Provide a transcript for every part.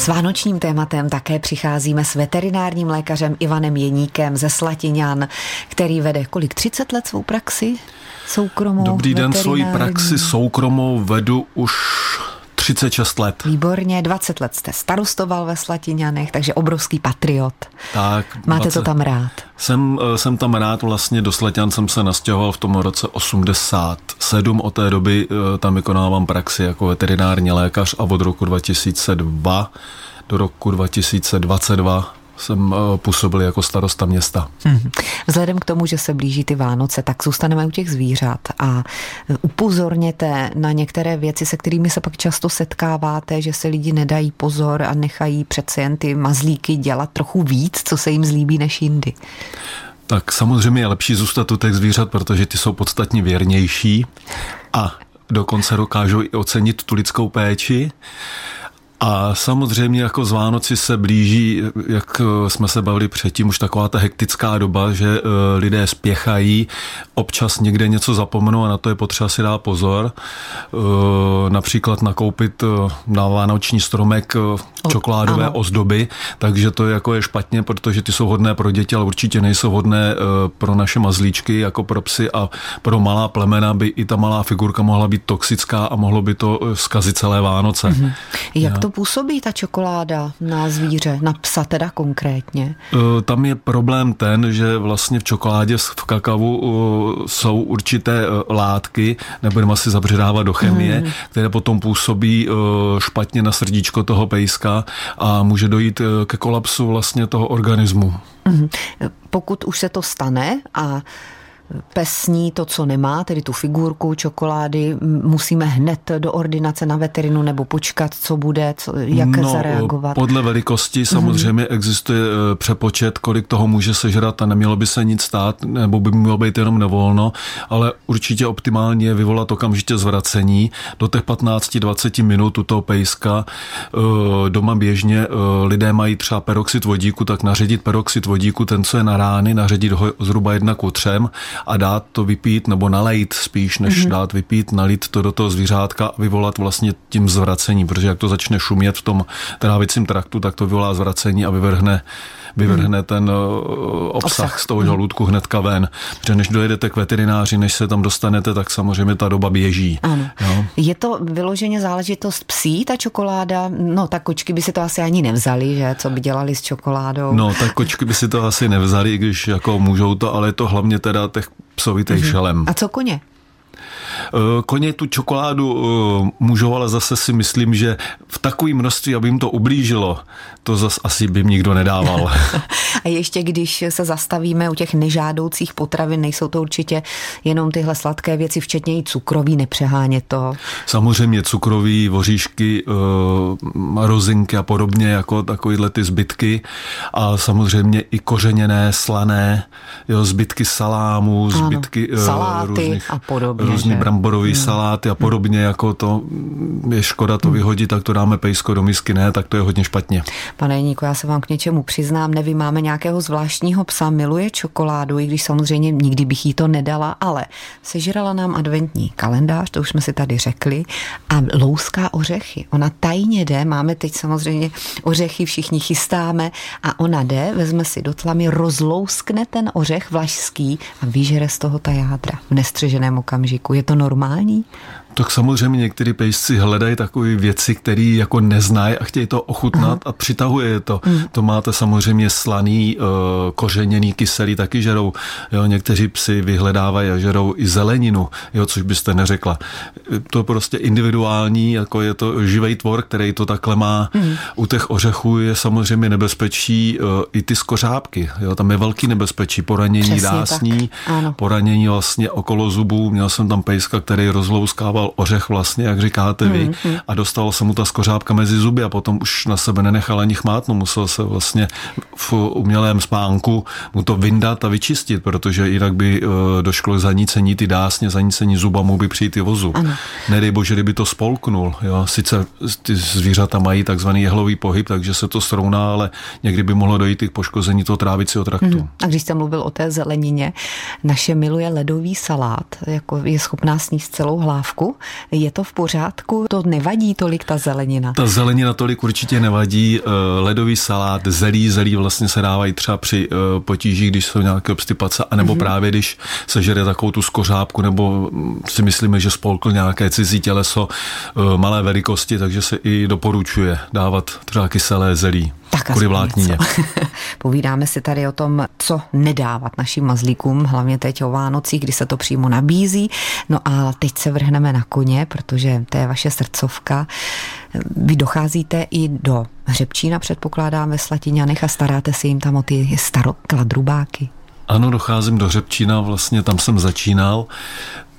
S vánočním tématem také přicházíme s veterinárním lékařem Ivanem Jeníkem ze Slatiňan, který vede kolik 30 let svou praxi soukromou. Dobrý den, svoji praxi soukromou vedu už 36 let. Výborně, 20 let jste starostoval ve Slatiňanech, takže obrovský patriot. Tak. Máte 20... to tam rád? Jsem, eh, jsem tam rád, vlastně do Slatian jsem se nastěhoval v tom roce 87. Od té doby eh, tam vykonávám praxi jako veterinární lékař a od roku 2002 do roku 2022 jsem eh, působil jako starosta města. Hmm. Vzhledem k tomu, že se blíží ty Vánoce, tak zůstaneme u těch zvířat a upozorněte na některé věci, se kterými se pak často setkáváte, že se lidi nedají pozor a nechají přece jen ty mazlíky dělat trochu víc, co se jim zlíbí než jindy. Tak samozřejmě je lepší zůstat u těch zvířat, protože ty jsou podstatně věrnější a dokonce dokážou i ocenit tu lidskou péči. A samozřejmě jako z Vánoci se blíží, jak jsme se bavili předtím, už taková ta hektická doba, že e, lidé spěchají, občas někde něco zapomenou a na to je potřeba si dát pozor. E, například nakoupit na vánoční stromek čokoládové ano. ozdoby, takže to jako je špatně, protože ty jsou hodné pro děti, ale určitě nejsou hodné pro naše mazlíčky, jako pro psy a pro malá plemena by i ta malá figurka mohla být toxická a mohlo by to zkazit celé Vánoce. Mm-hmm. Jak to působí ta čokoláda na zvíře, na psa teda konkrétně? E, tam je problém ten, že vlastně v čokoládě v kakavu e, jsou určité e, látky, nebudeme asi zabředávat do chemie, mm. které potom působí špatně na srdíčko toho pejska a může dojít ke kolapsu vlastně toho organismu. Mm. Pokud už se to stane a pesní to, co nemá, tedy tu figurku čokolády, musíme hned do ordinace na veterinu nebo počkat, co bude, co, jak no, zareagovat? Podle velikosti samozřejmě mm-hmm. existuje e, přepočet, kolik toho může sežrat a nemělo by se nic stát, nebo by mělo být jenom nevolno, ale určitě optimálně je vyvolat okamžitě zvracení do těch 15-20 minut u toho pejska. E, doma běžně e, lidé mají třeba peroxid vodíku, tak naředit peroxid vodíku, ten, co je na rány, naředit ho zhruba jedna ku třem a dát to vypít nebo nalejt spíš, než mm-hmm. dát vypít, nalít to do toho zvířátka a vyvolat vlastně tím zvracení, protože jak to začne šumět v tom trávicím traktu, tak to vyvolá zvracení a vyvrhne vyvrhne hmm. ten obsah, obsah z toho žaludku hnedka ven. Protože než dojedete k veterináři, než se tam dostanete, tak samozřejmě ta doba běží. Ano. Jo? Je to vyloženě záležitost psí, ta čokoláda? No, tak kočky by si to asi ani nevzali, že? Co by dělali s čokoládou? No, tak kočky by si to asi nevzali, když jako můžou to, ale je to hlavně teda těch psovitých mm-hmm. šelem. A co koně? Eh, koně tu čokoládu eh, můžou, ale zase si myslím, že v takovém množství, aby jim to ublížilo, to zase asi by jim nikdo nedával. A ještě když se zastavíme u těch nežádoucích potravin, nejsou to určitě jenom tyhle sladké věci, včetně i cukroví, nepřeháně to. Samozřejmě cukroví, voříšky, eh, rozinky a podobně, jako takovýhle ty zbytky. A samozřejmě i kořeněné, slané, jo, zbytky salámu, zbytky ano, saláty různých, a podobně. Různý bramborový hmm. saláty a podobně, jako to je škoda to hmm. vyhodit, tak to dáme pejsko do misky, ne, tak to je hodně špatně. Pane Jeníku, já se vám k něčemu přiznám, nevím, máme nějakého zvláštního psa, miluje čokoládu, i když samozřejmě nikdy bych jí to nedala, ale sežrala nám adventní kalendář, to už jsme si tady řekli, a louská ořechy. Ona tajně jde, máme teď samozřejmě ořechy, všichni chystáme a ona jde, vezme si do tlamy, rozlouskne ten ořech vlašský a vyžere z toho ta jádra v nestřeženém okamžiku. Je to normální? Tak samozřejmě některý pejsci hledají takové věci, které jako neznají a chtějí to ochutnat Aha. a přitahuje je to. Mm. To máte samozřejmě slaný, uh, kořeněný, kyselý taky žerou. Jo, někteří psi vyhledávají a žerou i zeleninu, jo, což byste neřekla. To prostě individuální, jako je to živý tvor, který to takhle má. Mm. U těch ořechů je samozřejmě nebezpečí uh, i ty skořápky. Jo, tam je velký nebezpečí, poranění Přesně dásní, poranění vlastně okolo zubů. Měl jsem tam pejska, který rozlouskával ořech vlastně, jak říkáte vy, mm, hmm a dostalo se mu ta skořápka mezi zuby a potom už na sebe nenechal ani chmátnout, musel se vlastně v umělém spánku mu to vyndat a vyčistit, protože jinak by eh, došlo zanícení ty dásně, zanícení zuba mu by přijít i vozu. Ano. Nedej bože, kdyby to spolknul. Jo. Sice ty zvířata mají takzvaný jehlový pohyb, takže se to srovná, ale někdy by mohlo dojít i k poškození toho trávicího traktu. Mm. A když jste mluvil o té zelenině, naše miluje ledový salát, jako je schopná sníst celou hlávku. Je to v pořádku? To nevadí tolik ta zelenina? Ta zelenina tolik určitě nevadí. Ledový salát, zelí, zelí vlastně se dávají třeba při potížích, když jsou nějaké obstipace, anebo mm-hmm. právě když se žere takovou tu skořápku, nebo si myslíme, že spolkl nějaké cizí těleso malé velikosti, takže se i doporučuje dávat třeba kyselé zelí. Tak kvůli vláknině. Povídáme si tady o tom, co nedávat našim mazlíkům, hlavně teď o Vánocích, kdy se to přímo nabízí. No a teď se vrhneme na koně, protože to je vaše srdcovka. Vy docházíte i do Hřebčína, předpokládám, ve Slatiňanech a staráte se jim tam o ty starokladrubáky. Ano, docházím do Hřebčína, vlastně tam jsem začínal.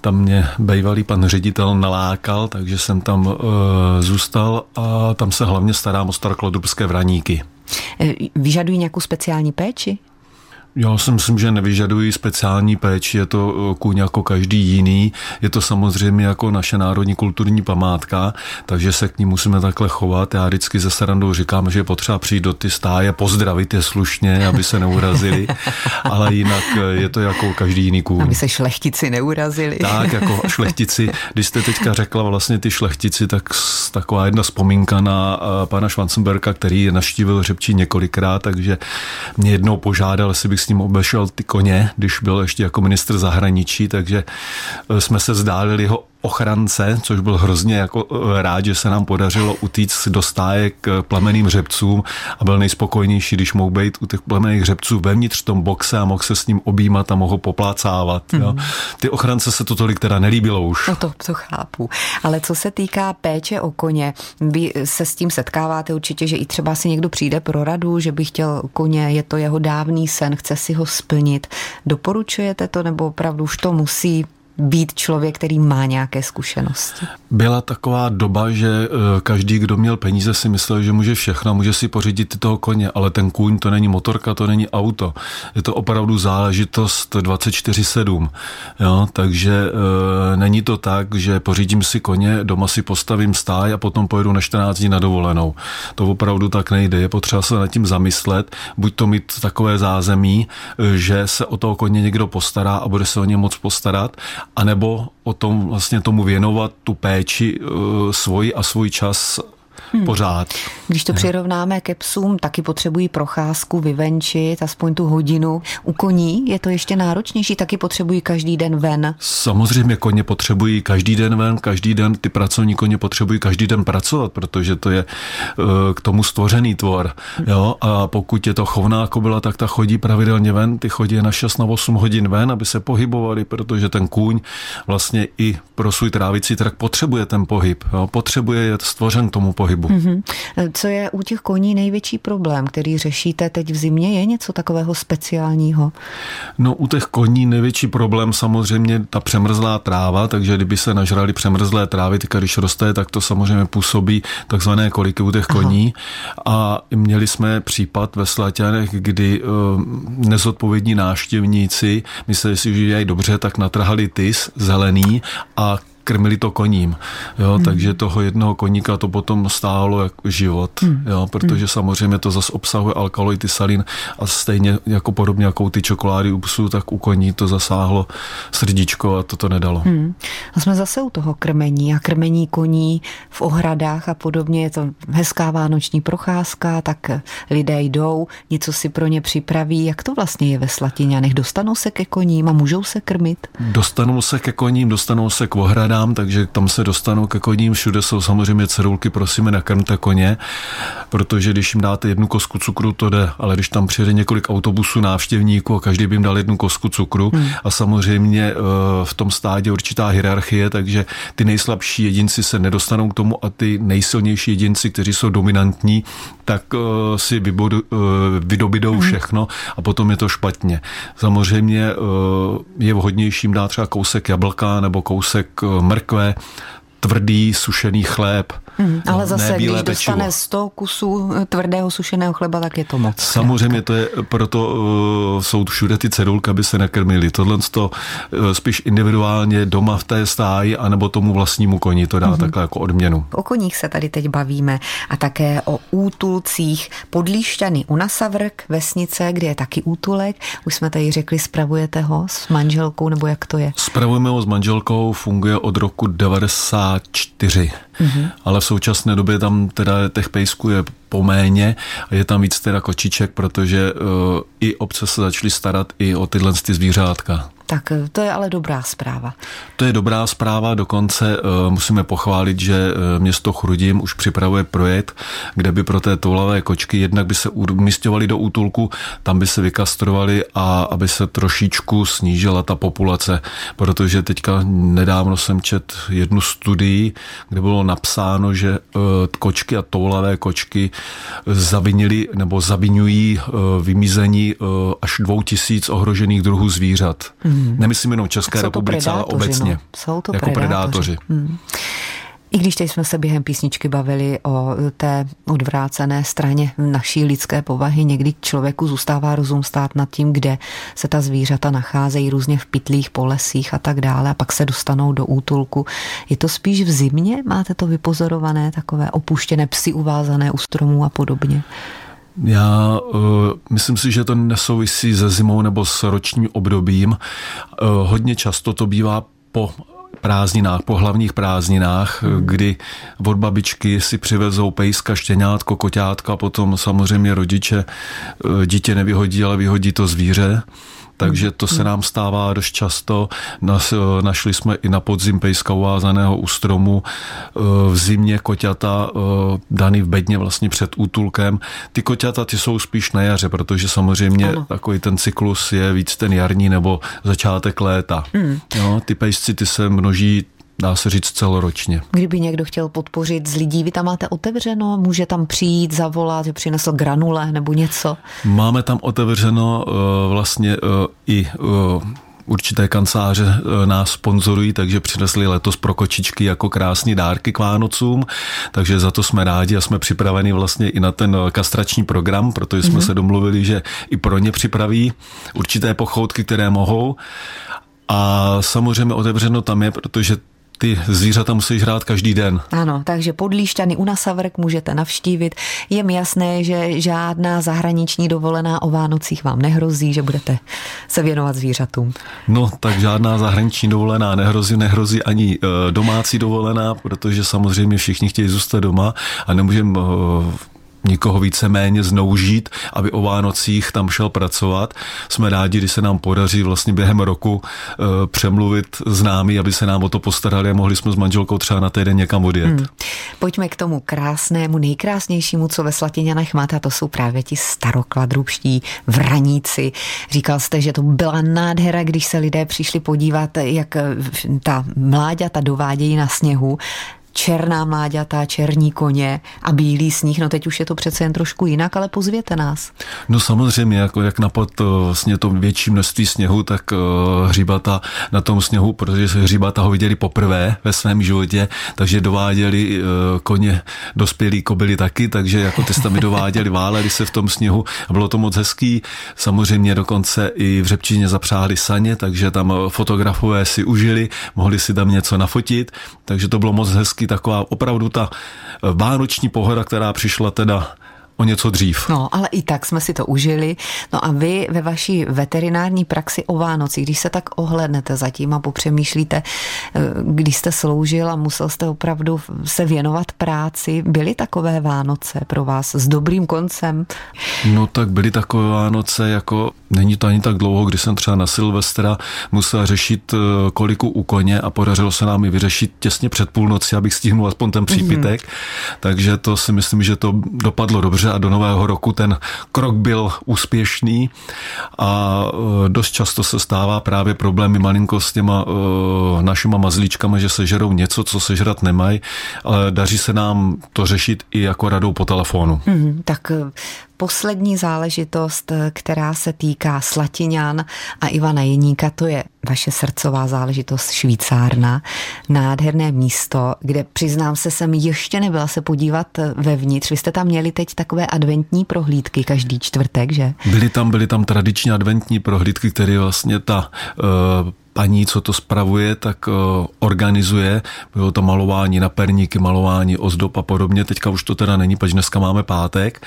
Tam mě bývalý pan ředitel nalákal, takže jsem tam e, zůstal a tam se hlavně starám o staroklodrubské vraníky. E, vyžadují nějakou speciální péči? Já si myslím, že nevyžadují speciální péči, je to eh, kůň jako každý jiný. Je to samozřejmě jako naše národní kulturní památka, takže se k ní musíme takhle chovat. Já vždycky ze Sarandou říkám, že je potřeba přijít do ty stáje, pozdravit je slušně, aby se neurazili, ale jinak eh, je to jako každý jiný kůň. Aby se šlechtici neurazili. Tak, jako šlechtici. Když jste teďka řekla vlastně ty šlechtici, tak taková jedna vzpomínka na eh, pana Schwanzenberga, který naštívil Řepčí několikrát, takže mě jednou požádal, jestli bych ním obešel ty koně, když byl ještě jako ministr zahraničí, takže eh, jsme se zdálili jeho ochrance, což byl hrozně jako eh, rád, že se nám podařilo utíct do stáje k plameným hřebcům a byl nejspokojnější, když mohl být u těch plamených hřebců vevnitř v tom boxe a mohl se s ním objímat a mohl poplácávat. Mm. Jo. Mhm. Ty ochrance se to tolik teda nelíbilo už. No to, to chápu. Ale co se týká péče o koně, vy se s tím setkáváte určitě, že i třeba si někdo přijde pro radu, že by chtěl koně, je to jeho dávný sen, chce si ho splnit. Doporučujete to nebo opravdu už to musí být člověk, který má nějaké zkušenosti? Byla taková doba, že eh, každý, kdo měl peníze, si myslel, že může všechno, může si pořídit toho koně, ale ten kůň to není motorka, to není auto. Je to opravdu záležitost 24-7. Jo? Takže e, není to tak, že pořídím si koně, doma si postavím stáj a potom pojedu na 14 dní na dovolenou. To opravdu tak nejde. Je potřeba se nad tím zamyslet, buď to mít takové zázemí, eh, že se o toho koně někdo postará a bude se o ně moc postarat, anebo o tom vlastně tomu věnovat tu péči uh, svoji a svůj čas hmm. pořád. Když to přirovnáme ke psům, taky potřebují procházku, vyvenčit, aspoň tu hodinu. U koní je to ještě náročnější, taky potřebují každý den ven. Samozřejmě koně potřebují každý den ven, každý den ty pracovní koně potřebují každý den pracovat, protože to je uh, k tomu stvořený tvor. Jo? A pokud je to chovná kobila, tak ta chodí pravidelně ven, ty chodí na 6 na 8 hodin ven, aby se pohybovali, protože ten kůň vlastně i pro svůj trávicí trakt potřebuje ten pohyb. Jo? Potřebuje je stvořen k tomu pohybu pohybu. Mm-hmm. Co je u těch koní největší problém, který řešíte teď v zimě? Je něco takového speciálního? No u těch koní největší problém samozřejmě ta přemrzlá tráva, takže kdyby se nažrali přemrzlé trávy, tak když roste, tak to samozřejmě působí takzvané koliky u těch koní. Aha. A měli jsme případ ve Slatěnech, kdy uh, nezodpovědní náštěvníci mysleli si, že je dobře, tak natrhali tys zelený a krmili to koním. Jo, hmm. Takže toho jednoho koníka to potom stálo jako život, hmm. jo, protože hmm. samozřejmě to zase obsahuje alkaloidy, salin a stejně jako podobně jako ty čokolády u psů, tak u koní to zasáhlo srdíčko a to to nedalo. Hmm. A jsme zase u toho krmení a krmení koní v ohradách a podobně. Je to hezká vánoční procházka, tak lidé jdou, něco si pro ně připraví. Jak to vlastně je ve Slatiňanech? Dostanou se ke koním a můžou se krmit? Dostanou se ke koním, dostanou se k ohradám nám, takže tam se dostanou ke koním. Všude jsou samozřejmě cedulky, prosíme, nakrmte koně, protože když jim dáte jednu kosku cukru, to jde, ale když tam přijede několik autobusů návštěvníků a každý by jim dal jednu kosku cukru hmm. a samozřejmě eh, v tom stádě určitá hierarchie, takže ty nejslabší jedinci se nedostanou k tomu a ty nejsilnější jedinci, kteří jsou dominantní, tak eh, si vybodu, eh, vydobidou hmm. všechno a potom je to špatně. Samozřejmě je vhodnější jim dát třeba kousek jablka nebo kousek mrkve, tvrdý sušený chléb. Hmm, ale zase, když pečivo. dostane 100 kusů tvrdého sušeného chleba, tak je to moc. Samozřejmě to je, proto uh, jsou všude ty cedulky, aby se nekrmili. Tohle to uh, spíš individuálně doma v té stáji, anebo tomu vlastnímu koni to dá hmm. takhle jako odměnu. O koních se tady teď bavíme a také o útulcích. Podlíšťany u Nasavrk, vesnice, kde je taky útulek. Už jsme tady řekli, spravujete ho s manželkou, nebo jak to je? Spravujeme ho s manželkou, funguje od roku 94. Mm-hmm. Ale v současné době tam teda těch pejsků je poméně a je tam víc teda kočiček, protože uh, i obce se začaly starat i o tyhle ty zvířátka. Tak eh, to je ale dobrá zpráva. To je dobrá zpráva, dokonce uh, musíme pochválit, že uh, město Chrudim už připravuje projekt, kde by pro té toulavé kočky jednak by se umístěvali do útulku, tam by se vykastrovali a aby se trošičku snížila ta populace, protože teďka nedávno jsem čet jednu studii, kde bylo napsáno, že uh, kočky a toulavé kočky zavinili nebo zavinují vymizení až dvou tisíc ohrožených druhů zvířat. Mm. Hmm. Nemyslím jenom České republice, ale obecně. No. Jsou to jako predátoři. predátoři. Hmm. I když teď jsme se během písničky bavili o té odvrácené straně naší lidské povahy, někdy člověku zůstává rozum stát nad tím, kde se ta zvířata nacházejí různě v pytlích, po lesích a tak dále a pak se dostanou do útulku. Je to spíš v zimě? Máte to vypozorované, takové opuštěné psy uvázané u stromů a podobně? Já uh, myslím si, že to nesouvisí se zimou nebo s ročním obdobím. Uh, hodně často to bývá po prázdninách, po hlavních prázdninách, hmm. kdy od babičky si přivezou pejska, štěňátko, koťátko a potom samozřejmě rodiče uh, dítě nevyhodí, ale vyhodí to zvíře takže to se nám stává dost často. Nas, eh, našli jsme i na podzim pejska uvázaného u stromu, eh, v zimě koťata eh, daný v bedně vlastně před útulkem. Ty koťata ty jsou spíš na jaře, protože samozřejmě ano. takový ten cyklus je víc ten jarní nebo začátek léta. Hmm. Jo, ty pejsci ty se množí dá se říct celoročně. Kdyby někdo chtěl podpořit z lidí, vy tam máte otevřeno, může tam přijít, zavolat, že přinesl granule nebo něco? Máme tam otevřeno uh, vlastně uh, i uh, určité kanceláře nás sponzorují, takže přinesli letos pro kočičky jako krásné dárky k Vánocům, takže za to jsme rádi a jsme připraveni vlastně i na ten kastrační program, protože jsme mm-hmm. se domluvili, že i pro ně připraví určité pochoutky, které mohou. A samozřejmě otevřeno tam je, protože ty zvířata musí hrát každý den. Ano, takže podlíšťany u Nasavrk můžete navštívit. Je mi jasné, že žádná zahraniční dovolená o Vánocích vám nehrozí, že budete se věnovat zvířatům. No, tak žádná zahraniční dovolená nehrozí, nehrozí ani e, domácí dovolená, protože samozřejmě všichni chtějí zůstat doma a nemůžeme e, nikoho víceméně znoužít, aby o Vánocích tam šel pracovat. Jsme rádi, když se nám podaří vlastně během roku e, přemluvit známí, aby se nám o to postarali a mohli jsme s manželkou třeba na týden někam odjet. Hmm. Pojďme k tomu krásnému, nejkrásnějšímu, co ve Slatěňanech máte, a to jsou právě ti starokladrubští vraníci. Říkal jste, že to byla nádhera, když se lidé přišli podívat, jak ta mláďata dovádějí na sněhu černá mláďata, černí koně a bílý sníh. No teď už je to přece jen trošku jinak, ale pozvěte nás. No samozřejmě, jako jak napad eh, vlastně to větší množství sněhu, tak uh, hříbata na tom sněhu, protože hříbata ho viděli poprvé ve svém životě, takže dováděli uh, koně, dospělí kobily taky, takže jako ty tam dováděli, váleli se v tom sněhu a bylo to moc hezký. Samozřejmě dokonce i v Řepčině zapřáhli saně, takže tam fotografové si užili, mohli si tam něco nafotit, takže to bylo moc hezký taková opravdu ta eh, vánoční pohoda, která přišla teda o něco dřív. No, ale i tak jsme si to užili. No a vy ve vaší veterinární praxi o Vánoci, když se tak ohlednete zatím a popřemýšlíte, eh, když jste sloužil a musel jste opravdu se věnovat práci, byly takové Vánoce pro vás s dobrým koncem? No tak byly takové Vánoce, jako není to ani tak dlouho, kdy jsem třeba na Silvestra musel řešit eh, koliku u koně a podařilo se nám i vyřešit těsně před půlnoci, abych stihnul aspoň ten přípitek. Mm-hmm. Takže to si myslím, že to dopadlo dobře a do nového roku ten krok byl úspěšný a e, dost často se stává právě problémy malinko s těma e, našima mazlíčkama, že sežerou něco, co sežrat nemají, ale daří se nám to řešit i jako radou po telefonu. Mm, tak e, poslední záležitost, která se týká Slatiňan a Ivana Jeníka, to je vaše srdcová záležitost Švýcárna. Nádherné místo, kde přiznám se, jsem ještě nebyla se podívat vevnitř. Vy jste tam měli teď takové adventní prohlídky každý čtvrtek, že? Byly tam, byly tam tradiční adventní prohlídky, které vlastně ta uh, paní, co to spravuje, tak organizuje. Bylo to malování na perníky, malování ozdob a podobně. Teďka už to teda není, protože dneska máme pátek.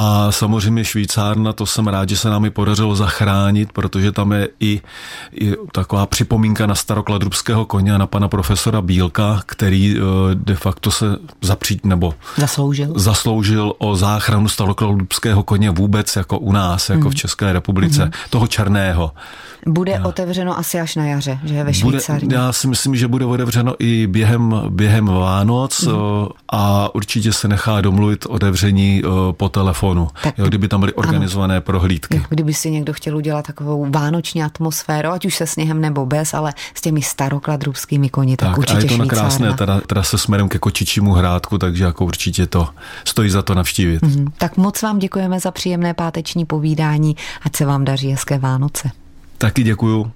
A samozřejmě Švýcárna, to jsem rád, že se nám i podařilo zachránit, protože tam je i, i taková připomínka na starokladrubského koně a na pana profesora Bílka, který uh, de facto se zapřít nebo zasloužil, zasloužil o záchranu starokladrubského koně vůbec jako u nás, jako mm. v České republice, mm. toho černého. Bude já. otevřeno asi až na jaře, že ve Švýcarii. Bude, já si myslím, že bude otevřeno i během, během Vánoc mm. a určitě se nechá domluvit otevření po telefonu, tak, jo, kdyby tam byly organizované ano. prohlídky. Jo, kdyby si někdo chtěl udělat takovou vánoční atmosféru, ať už se sněhem nebo bez, ale s těmi starokladrubskými koni, tak, tak určitě a je to na krásné teda, teda se směrem ke Kočičímu hrádku, takže jako určitě to stojí za to navštívit. Mm. Tak moc vám děkujeme za příjemné páteční povídání, ať se vám daří hezké Vánoce. Taky děkuju.